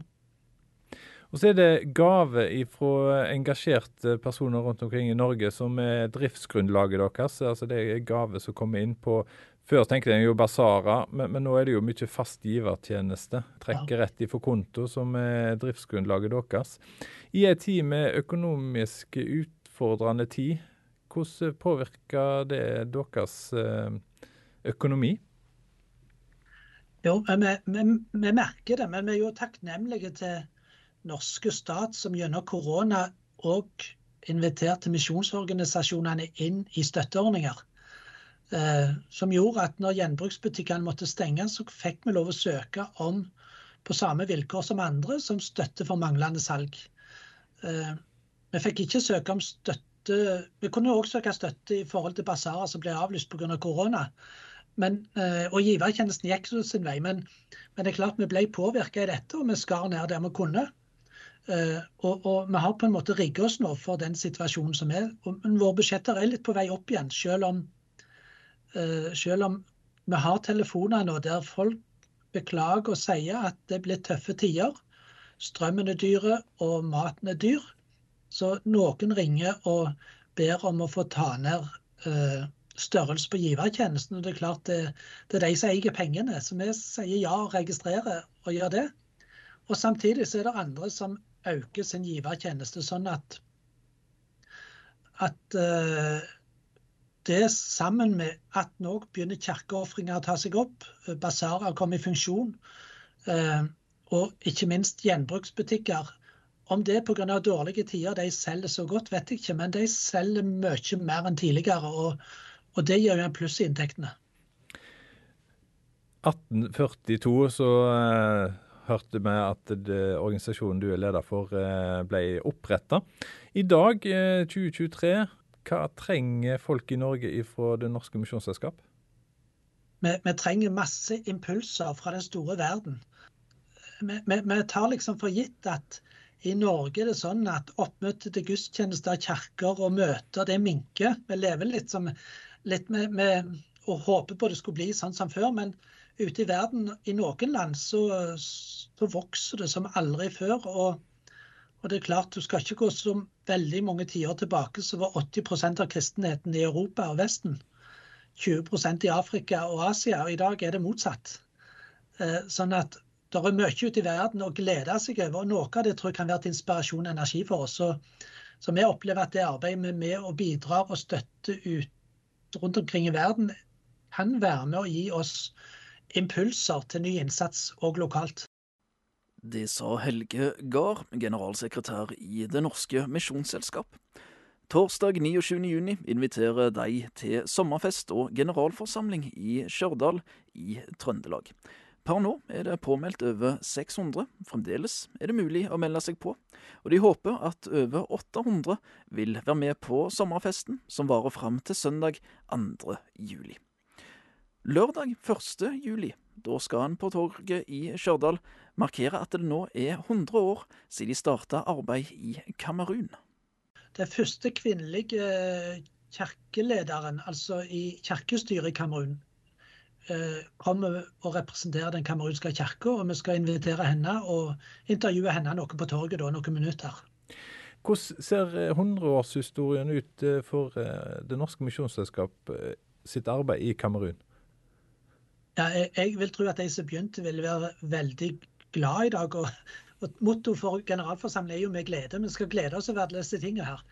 Og så er det gave fra engasjerte personer rundt omkring i Norge som er driftsgrunnlaget deres. Altså det er gave som kommer inn på før tenkte jeg jo basarer, men, men, nå er det jo mye fast givertjeneste. Trekke rett ifra konto, som er driftsgrunnlaget deres. I en tid med økonomisk utfordrende tid, hvordan påvirker det deres eh, økonomi? Jo, vi, vi, vi, merker det, men vi er jo takknemlige til norske stat, som gjennom korona òg inviterte misjonsorganisasjonene inn i støtteordninger. Eh, som gjorde at når gjenbruksbutikkene måtte stenge, så fikk vi lov å søke om på samme vilkår som andre som støtte for manglende salg. Eh, vi fikk ikke søke om støtte Vi kunne òg søke støtte i forhold til basarer som ble avlyst pga. Av korona. Men, eh, og givertjenesten gikk sin vei. Men, men, det er klart vi ble påvirka i dette, og vi skar ned der vi kunne. Og, og, vi har på en måte rigget oss nå for den situasjonen som er. Men våre budsjetter er litt på vei opp igjen, selv om selv om vi har telefoner nå der folk beklager og sier at det blir tøffe tider, strømmen er dyre og maten er dyr, så noen ringer og ber om å få ta ned uh, størrelse på givertjenesten. Og det er klart det, det, er de som eier pengene. Så vi sier ja og registrerer og gjør det. Og samtidig så er det andre som øker sin givertjeneste, sånn at at uh, det sammen med at nå begynner kirkeofringer å ta seg opp, basarer kommer i funksjon, uh, og ikke minst gjenbruksbutikker. Om det er pga. dårlige tider de selger så godt, vet jeg ikke, men de selger mye mer enn tidligere. Og, og det gir jo en pluss i inntektene. 1842 så uh, hørte vi at det, organisasjonen du er leder for, ble oppretta. I dag, uh, 2023, hva trenger folk i Norge fra Det norske misjonsselskap? Vi, vi, trenger masse impulser fra den store verden. Vi, vi, vi, tar liksom for gitt at i Norge er det sånn at oppmøte til gudstjenester, kirker og møter, det minker. Vi lever litt, som, litt med, med å håpe på det skulle bli sånn som før. men ute i verden, i noen land, så, så vokser det som aldri før. Og, og, det er klart, du skal ikke gå så veldig mange tiår tilbake, så var 80% av kristenheten i Europa og Vesten. 20% i Afrika og Asia, og i dag er det motsatt. Eh, sånn at det er mye ute i verden å glede seg over. og Noe av det tror jeg kan være til inspirasjon og energi for oss. Så, vi opplever at det arbeidet vi med og bidrar og støtter ut rundt omkring i verden, kan være med å gi oss impulser til ny innsats òg lokalt. Det sa Helge Gahr, generalsekretær i Det norske misjonsselskap. Torsdag 29.6 inviterer de til sommerfest og generalforsamling i Stjørdal i Trøndelag. Per nå er det påmeldt over 600. Fremdeles er det mulig å melde seg på, og de håper at over 800 vil være med på sommerfesten, som varer fram til søndag 2. juli. Lørdag 1. juli, da skal han på torget i Stjørdal markere at det nå er 100 år siden de starta arbeid i Kamerun. Den første kvinnelige eh, kirkelederen, altså i kirkestyret i Kamerun, eh, kommer og representerer den kamerunske kirka, og vi skal invitere henne og intervjue henne noe på torget da, noen minutter. Hvordan ser 100-årshistorien eh, ut for Det norske misjonsselskap sitt arbeid i Kamerun? Ja, jeg, jeg, vil tro at de som begynte, vil være veldig glad i dag. og, og Motto for generalforsamling er jo med glede. Vi skal glede oss over alle disse tingene her.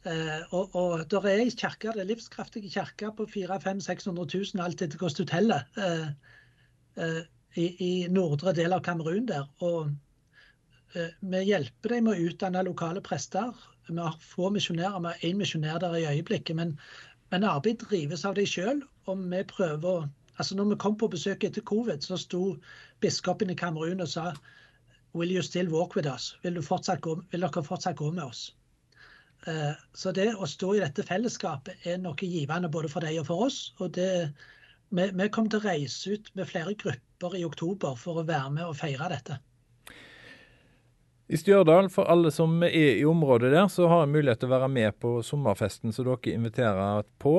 Uh, og, og der er kirker, det er livskraftige kirker på 400 600 000, alt etter hvordan du teller, uh, uh, i, i, nordre del av Kamerun der. Og vi hjelper dem med å utdanne lokale prester. Vi har få misjonærer, vi har én misjonær der i øyeblikket. Men, men arbeid drives av dem sjøl, og vi prøver å Altså når vi kom på besøk etter covid, så sto biskopen i Kamerun og sa Will you still walk with us? Vil, gå, vil dere fortsatt gå med oss? Uh, så det å stå i dette fellesskapet er noe givende både for deg og for oss. og det, vi, vi kom til å reise ut med flere grupper i oktober for å være med og feire dette. I Stjørdal, for alle som er i området der, så har en mulighet til å være med på sommerfesten som dere inviterer på.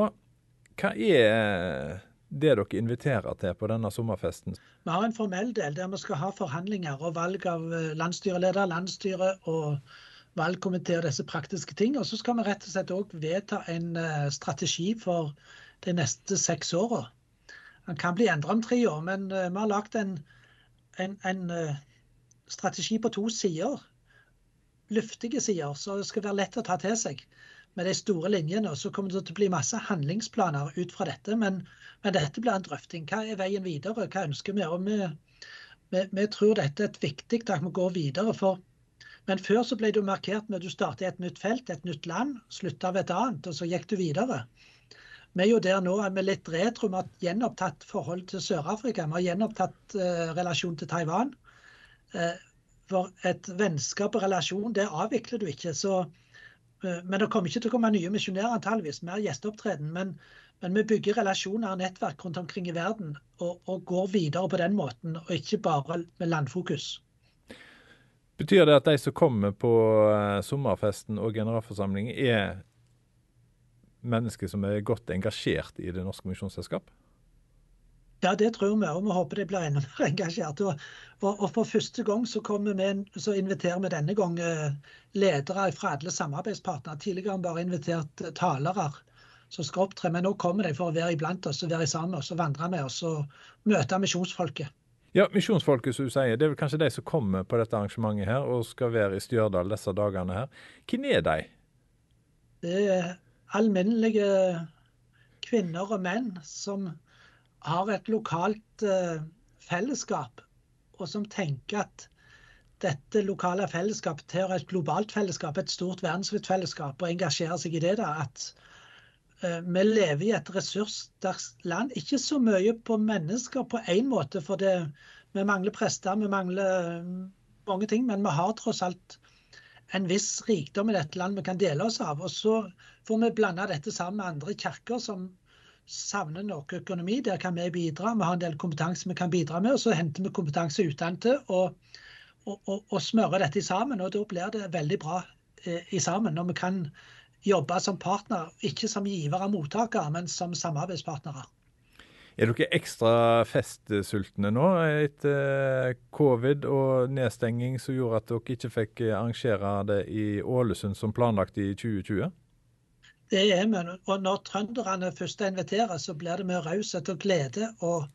Hva er det dere inviterer til på denne sommerfesten? Vi har en formell del der vi skal ha forhandlinger og valg av eh, landsstyreleder, landsstyre og valgkomité og disse praktiske ting. Og så skal vi rett og slett òg vedta en eh, strategi for de neste seks åra. Den kan bli endret om tre år, men eh, vi har lagd en, en, en strategi på to sider. Luftige sider, så det skal være lett å ta til seg med de store linjene. Så kommer det til å bli masse handlingsplaner ut fra dette. Men, men dette blir en drøfting. Hva er veien videre? Hva ønsker vi? Og vi, vi, vi tror dette er et viktig tak vi går videre. for men før så ble du markert med at du startet et nytt felt, et nytt land, slutta av et annet, og så gikk du videre. Vi er jo der nå med litt retro. Vi har gjenopptatt forhold til Sør-Afrika. Vi har gjenopptatt eh, relasjon til Taiwan. Eh, for et vennskap og relasjon, det avvikler du ikke. Så men det kommer ikke til å komme nye misjonærer antageligvis, mer gjesteopptreden. Men, men, vi bygger relasjoner og nettverk rundt omkring i verden og, og, går videre på den måten, og ikke bare med landfokus. Betyr det at de som kommer på eh, sommerfesten og generalforsamlingen, er mennesker som er godt engasjert i Det norske misjonsselskap? Ja, det tror vi, og vi håper de blir enda mer engasjert. Og, og, For første gang så, vi, så inviterer vi denne gang eh, ledere fra alle samarbeidspartnere. Tidligere har vi bare invitert eh, talere som skal opptre, men nå kommer de for å være iblant oss og være sammen med oss og vandre med oss og møte misjonsfolket. Ja, Misjonsfolket som du sier, det er vel kanskje de som kommer på dette arrangementet her og skal være i Stjørdal disse dagene her. Hvem er de? Det er alminnelige kvinner og menn som har et lokalt uh, fellesskap, og som tenker at dette lokale fellesskapet tilhører et globalt fellesskap, et stort verdensvidt fellesskap, og engasjerer seg i det. da, at uh, vi lever i et ressurssterkt land. Ikke så mye på mennesker på én måte, for det, vi mangler prester, vi mangler mange ting, men vi har tross alt en viss rikdom i dette landet vi kan dele oss av. Og så får vi blande dette sammen med andre kirker som savner noe økonomi. Der kan vi bidra. Vi har en del kompetanse vi kan bidra med. Og så henter vi kompetanse utdannet og, og, og, og, smører dette sammen. Og da blir det veldig bra eh, i sammen. Når vi kan jobbe som partner, ikke som giver og mottaker, men som samarbeidspartnere. Er dere ekstra festsultne nå etter covid og nedstenging som gjorde at dere ikke fikk arrangere det i Ålesund som planlagt i 2020? Det er vi. Og når trønderne først inviterer, så blir det med raushet og glede og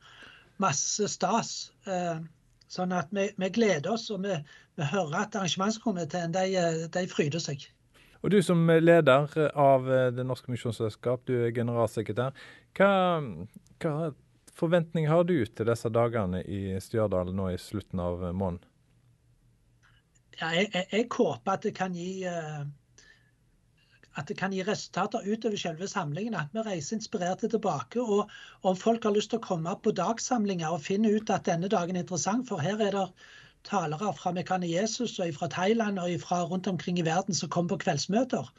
masse stas. Eh, sånn at vi, vi gleder oss, og vi, vi hører at arrangementskomiteen de, de fryder seg. Og Du som leder av Det norske misjonsselskap, du er generalsekretær. Hva, hva forventning har du til disse dagene i Stjørdal nå i slutten av måneden? Ja, jeg, jeg, jeg, håper at det kan gi uh, at det kan gi resultater utover selve samlingen. At vi reiser inspirerte tilbake. Og om folk har lyst til å komme på dagsamlinger og finne ut at denne dagen er interessant, for her er det talere fra Mekane Jesus og fra Thailand og fra rundt omkring i verden som kommer på kveldsmøter.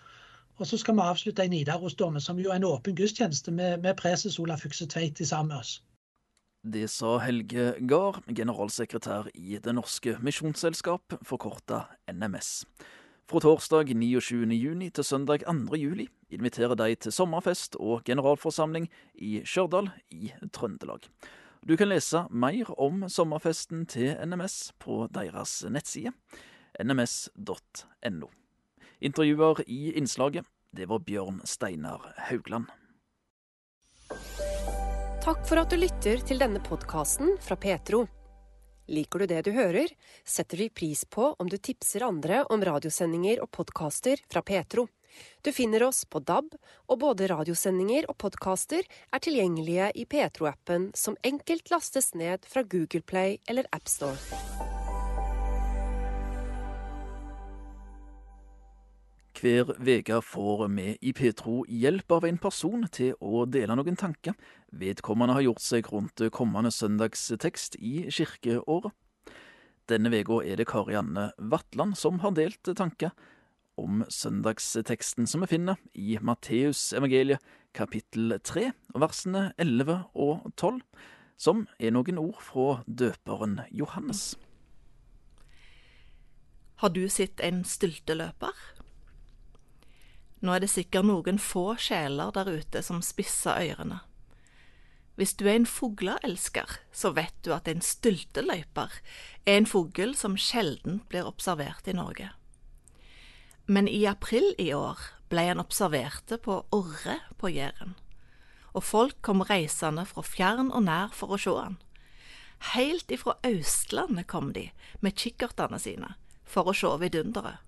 Og så skal vi avslutte i Nidarosdomen, som jo er en åpen gudstjeneste med, med preses Olaf Fykse Tveit sammen med oss. Det sa Helge Gahr, generalsekretær i Det norske misjonsselskap, forkorta NMS. Fra torsdag 29. juni til søndag 2. juli inviterer de til sommerfest og generalforsamling i Stjørdal i Trøndelag. Du kan lese mer om sommerfesten til NMS på deres nettside nms.no. Intervjuer i innslaget, det var Bjørn Steinar Haugland. Takk for at du lytter til denne podkasten fra Petro. Liker du det du hører, setter vi pris på om du tipser andre om radiosendinger og podkaster fra Petro. Du finner oss på DAB, og både radiosendinger og podkaster er tilgjengelige i Petro-appen, som enkelt lastes ned fra Google Play eller AppStore. Hver uke får vi i Petro hjelp av en person til å dele noen tanker vedkommende har gjort seg rundt kommende søndagstekst i kirkeåret. Denne uka er det Karianne Vatland som har delt tanker om søndagsteksten som vi finner i Matteus evangeliet kapittel 3, versene 11 og 12, som er noen ord fra døperen Johannes. Har du sett en stylteløper? Nå er det sikkert noen få sjeler der ute som spisser ørene. Hvis du er en fugleelsker, så vet du at en stylteløyper er en fugl som sjelden blir observert i Norge. Men i april i år ble han observerte på Orre på Jæren, og folk kom reisende fra fjern og nær for å se han. Helt ifra Østlandet kom de med kikkertene sine for å se vidunderet.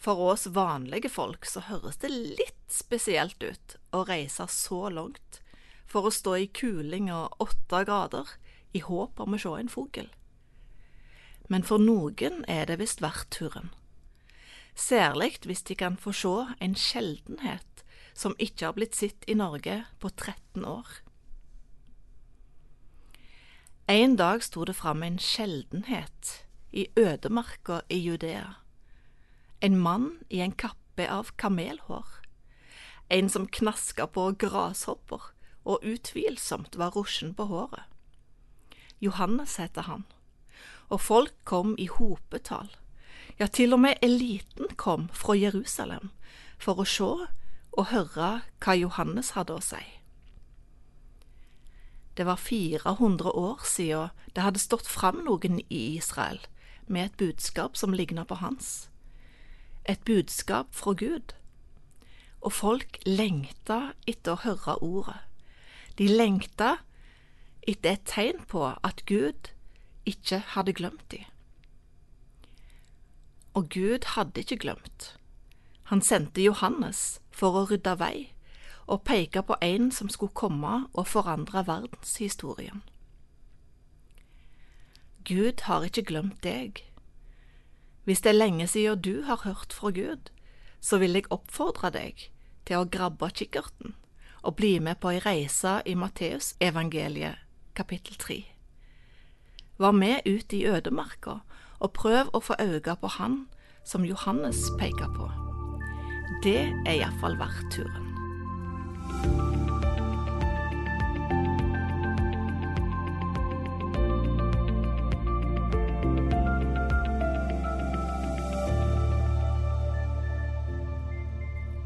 For oss vanlige folk så høres det litt spesielt ut å reise så langt for å stå i kuling og åtte grader i håp om å se en fugl. Men for noen er det visst verdt turen. Særlig hvis de kan få se en sjeldenhet som ikke har blitt sett i Norge på 13 år. En dag sto det fram en sjeldenhet i ødemarka i Judea en mann i en kappe av kamelhår. En som knaska på grashopper og utvilsomt var rusjen på håret. Johannes heter han, og folk kom i hopetall. Ja, til og med eliten kom fra Jerusalem for å se og høre hva Johannes hadde å si. Det var 400 år siden det hadde stått fram noen i Israel med et budskap som ligna på hans et budskap fra Gud. Og folk lengta etter å høre ordet. De lengta etter et tegn på at Gud ikke hadde glemt dem. Og Gud hadde ikke glemt. Han sendte Johannes for å rydde vei og peke på en som skulle komme og forandre verdenshistorien. Gud har ikke glemt deg. Hvis det er lenge siden du har hørt fra Gud, så vil jeg oppfordre deg til å grabbe kikkerten og bli med på ei reise i Matteusevangeliet kapittel 3. Var med ut i ødemarka og prøv å få øye på han som Johannes peker på. Det er iallfall verdt turen.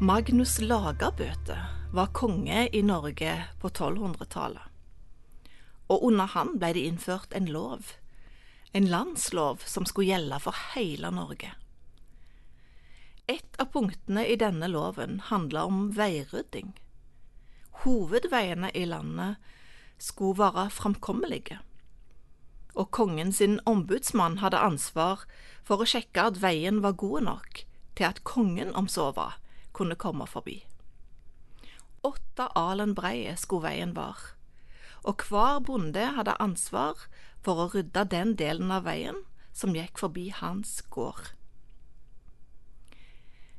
Magnus Lagabøte var konge i Norge på 1200-tallet. Og under han ble det innført en lov, en landslov som skulle gjelde for hele Norge. Et av punktene i denne loven handla om veirydding. Hovedveiene i landet skulle være framkommelige, og kongen sin ombudsmann hadde ansvar for å sjekke at veien var god nok til at kongen om så var, kunne komme forbi. Åtte alen breie skulle veien være, og hver bonde hadde ansvar for å rydde den delen av veien som gikk forbi hans gård.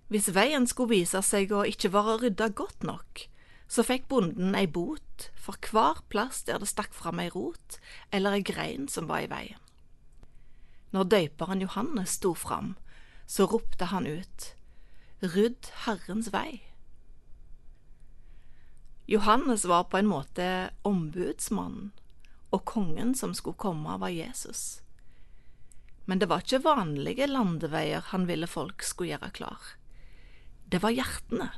Hvis veien skulle vise seg å ikke være rydda godt nok, så fikk bonden ei bot for hver plass der det stakk fram ei rot eller ei grein som var i veien. Når døyperen Johannes sto fram, så ropte han ut, Rydd Herrens vei. Johannes var på en måte ombudsmannen, og kongen som skulle komme, var Jesus. Men det var ikke vanlige landeveier han ville folk skulle gjøre klar. Det var hjertene.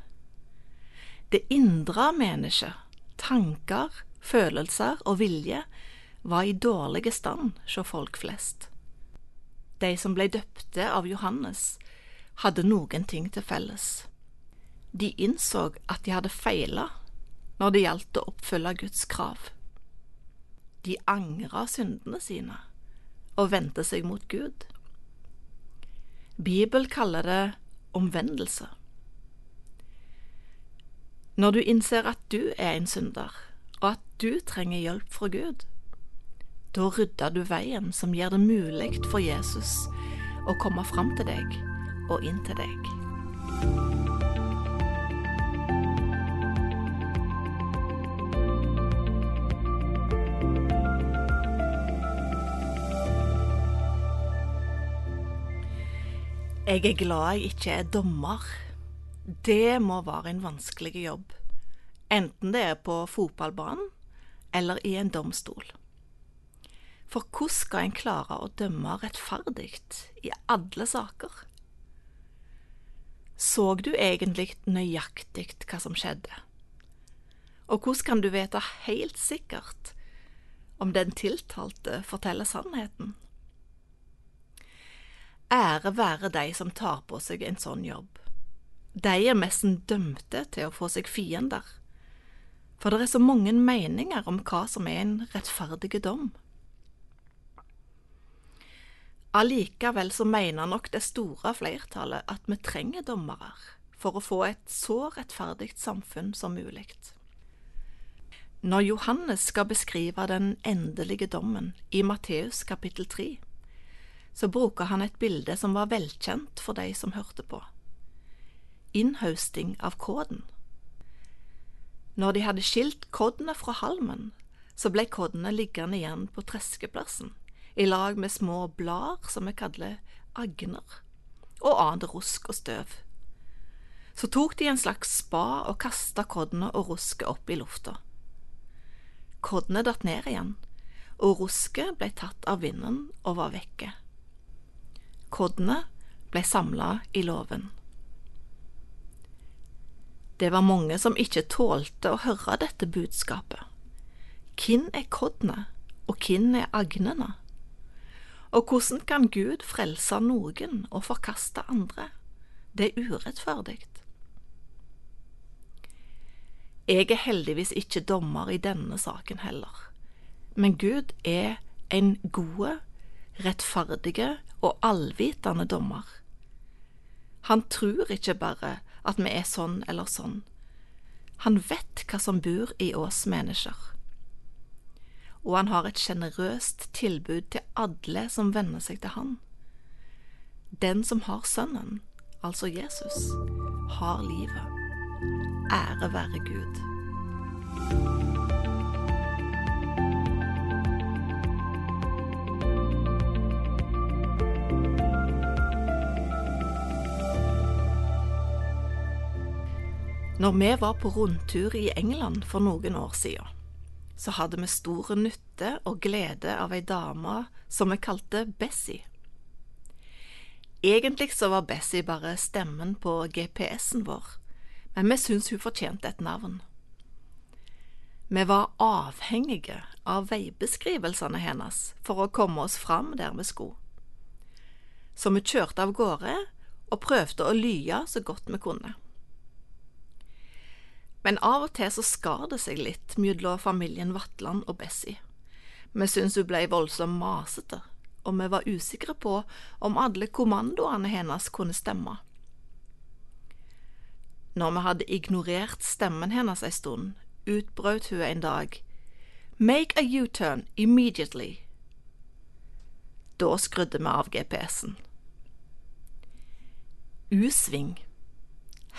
Det indre mennesket, tanker, følelser og vilje, var i dårlig stand hos folk flest. De som ble døpte av Johannes, hadde noen ting til felles. De innså at de hadde feila når det gjaldt å oppfylle Guds krav. De angra syndene sine og vendte seg mot Gud. Bibelen kaller det omvendelse. Når du innser at du er en synder, og at du trenger hjelp fra Gud, da rydder du veien som gjør det mulig for Jesus å komme fram til deg og inn til deg. Jeg er glad jeg ikke er dommer. Det må være en vanskelig jobb, enten det er på fotballbanen eller i en domstol. For hvordan skal en klare å dømme rettferdig i alle saker? Så du egentlig nøyaktig hva som skjedde? Og hvordan kan du vite helt sikkert om den tiltalte forteller sannheten? Ære være de som tar på seg en sånn jobb. De er nesten dømte til å få seg fiender, for det er så mange meninger om hva som er en rettferdig dom. Allikevel så mener nok det store flertallet at vi trenger dommere for å få et så rettferdig samfunn som mulig. Når Johannes skal beskrive den endelige dommen i Matteus kapittel 3, så bruker han et bilde som var velkjent for de som hørte på. innhausting av koden. Når de hadde skilt koddene fra halmen, så ble koddene liggende igjen på treskeplassen, i lag med små blader som vi kaller agner, og annet rusk og støv. Så tok de en slags spa og kasta koddene og rusket opp i lufta. Koddene datt ned igjen, og rusket ble tatt av vinden og var vekke. Koddene ble samla i låven. Det var mange som ikke tålte å høre dette budskapet. Hvem er koddene, og hvem er agnene? Og hvordan kan Gud frelse noen og forkaste andre? Det er urettferdig. Jeg er heldigvis ikke dommer i denne saken heller, men Gud er en gode, rettferdige og allvitende dommer. Han tror ikke bare at vi er sånn eller sånn. Han vet hva som bor i oss mennesker. Og han har et sjenerøst tilbud til alle som venner seg til han. Den som har Sønnen, altså Jesus, har livet. Ære være Gud. Når vi var på rundtur i England for noen år siden, så hadde vi stor nytte og glede av ei dame som vi kalte Bessie. Egentlig så var Bessie bare stemmen på GPS-en vår, men vi syntes hun fortjente et navn. Vi var avhengige av veibeskrivelsene hennes for å komme oss fram der vi skulle. Så vi kjørte av gårde og prøvde å lye så godt vi kunne. Men av og til så skar det seg litt mellom familien Vatland og Bessie. Vi syntes hun ble voldsomt masete, og vi var usikre på om alle kommandoene hennes kunne stemme. Når vi hadde ignorert stemmen hennes ei stund, utbrøt hun en dag Make a U-turn immediately. Da skrudde vi av GPS-en. U-sving.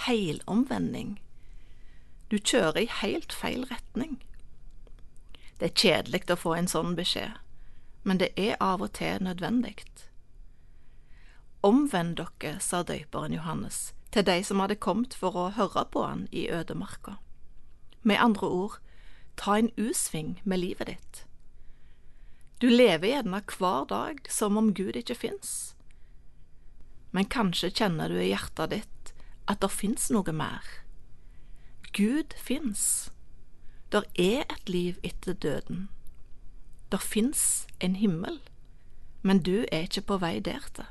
Heilomvending du kjører i helt feil retning. Det er kjedelig å få en sånn beskjed, men det er av og til nødvendig. Omvend dere, sa døyperen Johannes til de som hadde kommet for å høre på han i ødemarka. Med andre ord, ta en U-sving med livet ditt. Du lever gjerne hver dag som om Gud ikke fins, men kanskje kjenner du i hjertet ditt at det fins noe mer Gud fins. Der er et liv etter døden. Der fins en himmel, men du er ikke på vei der til.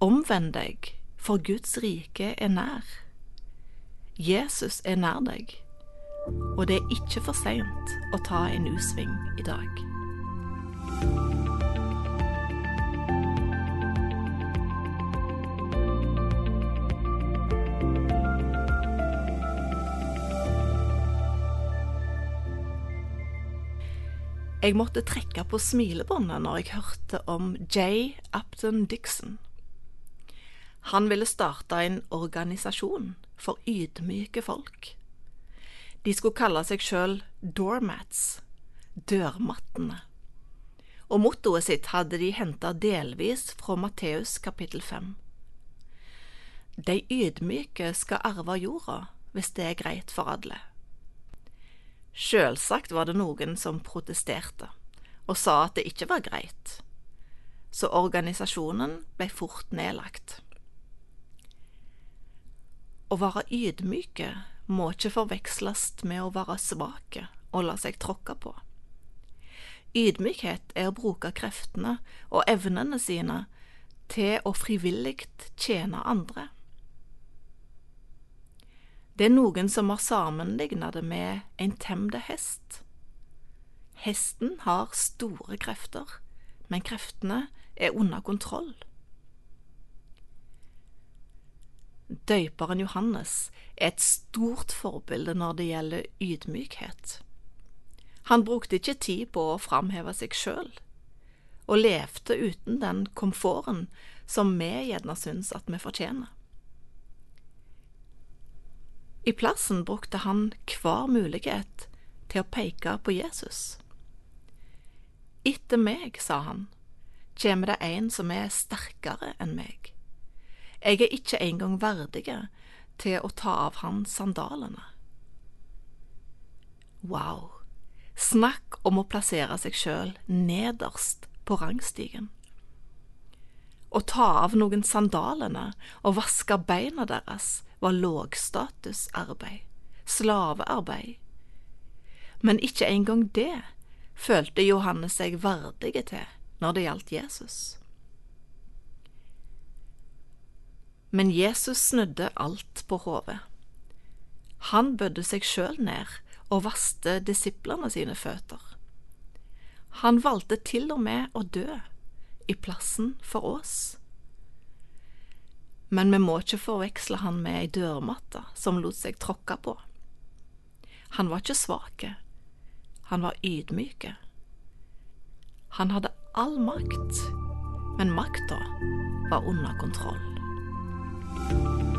Omvend deg, for Guds rike er nær. Jesus er nær deg, og det er ikke for seint å ta en U-sving i dag. Jeg måtte trekke på smilebåndet når jeg hørte om J. Upton Dixon. Han ville starte en organisasjon for ydmyke folk. De skulle kalle seg sjøl doormats, dørmattene, og mottoet sitt hadde de henta delvis fra Matteus kapittel fem. De ydmyke skal arve jorda, hvis det er greit for alle. Sjølsagt var det noen som protesterte, og sa at det ikke var greit, så organisasjonen ble fort nedlagt. Å være ydmyke må ikke forveksles med å være svake og la seg tråkke på. Ydmykhet er å bruke kreftene og evnene sine til å frivillig tjene andre. Det er noen som har sammenlignet det med en temde hest. Hesten har store krefter, men kreftene er under kontroll. Døyperen Johannes er et stort forbilde når det gjelder ydmykhet. Han brukte ikke tid på å framheve seg sjøl, og levde uten den komforten som vi gjerne syns at vi fortjener. I plassen brukte han hver mulighet til å peke på Jesus. Etter meg, sa han, kommer det en som er sterkere enn meg. Jeg er ikke engang verdig til å ta av han sandalene. Wow, snakk om å plassere seg sjøl nederst på rangstigen. Å ta av noen sandalene og vaske beina deres var lågstatusarbeid, slavearbeid. Men ikke engang det følte Johannes seg verdige til når det gjaldt Jesus. Men Jesus snudde alt på hodet. Han bødde seg sjøl ned og vaste disiplene sine føtter. Han valgte til og med å dø i plassen for oss. Men vi må ikke forveksle han med ei dørmatte som lot seg tråkke på. Han var ikke svake, han var ydmyke. Han hadde all makt, men makta var under kontroll.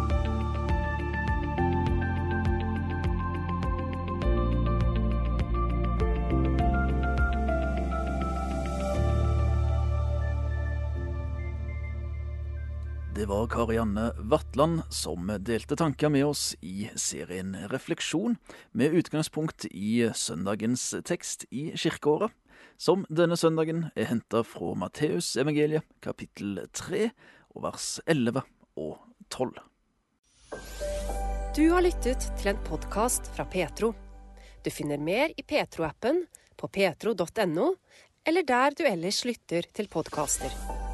Det var Karianne Vatland som delte tanker med oss i serien Refleksjon, med utgangspunkt i søndagens tekst i kirkeåret, som denne søndagen er henta fra Matteusevangeliet kapittel 3 og vers 11 og 12. Du har lyttet til en podkast fra Petro. Du finner mer i Petro-appen, på petro.no, eller der du ellers lytter til podkaster.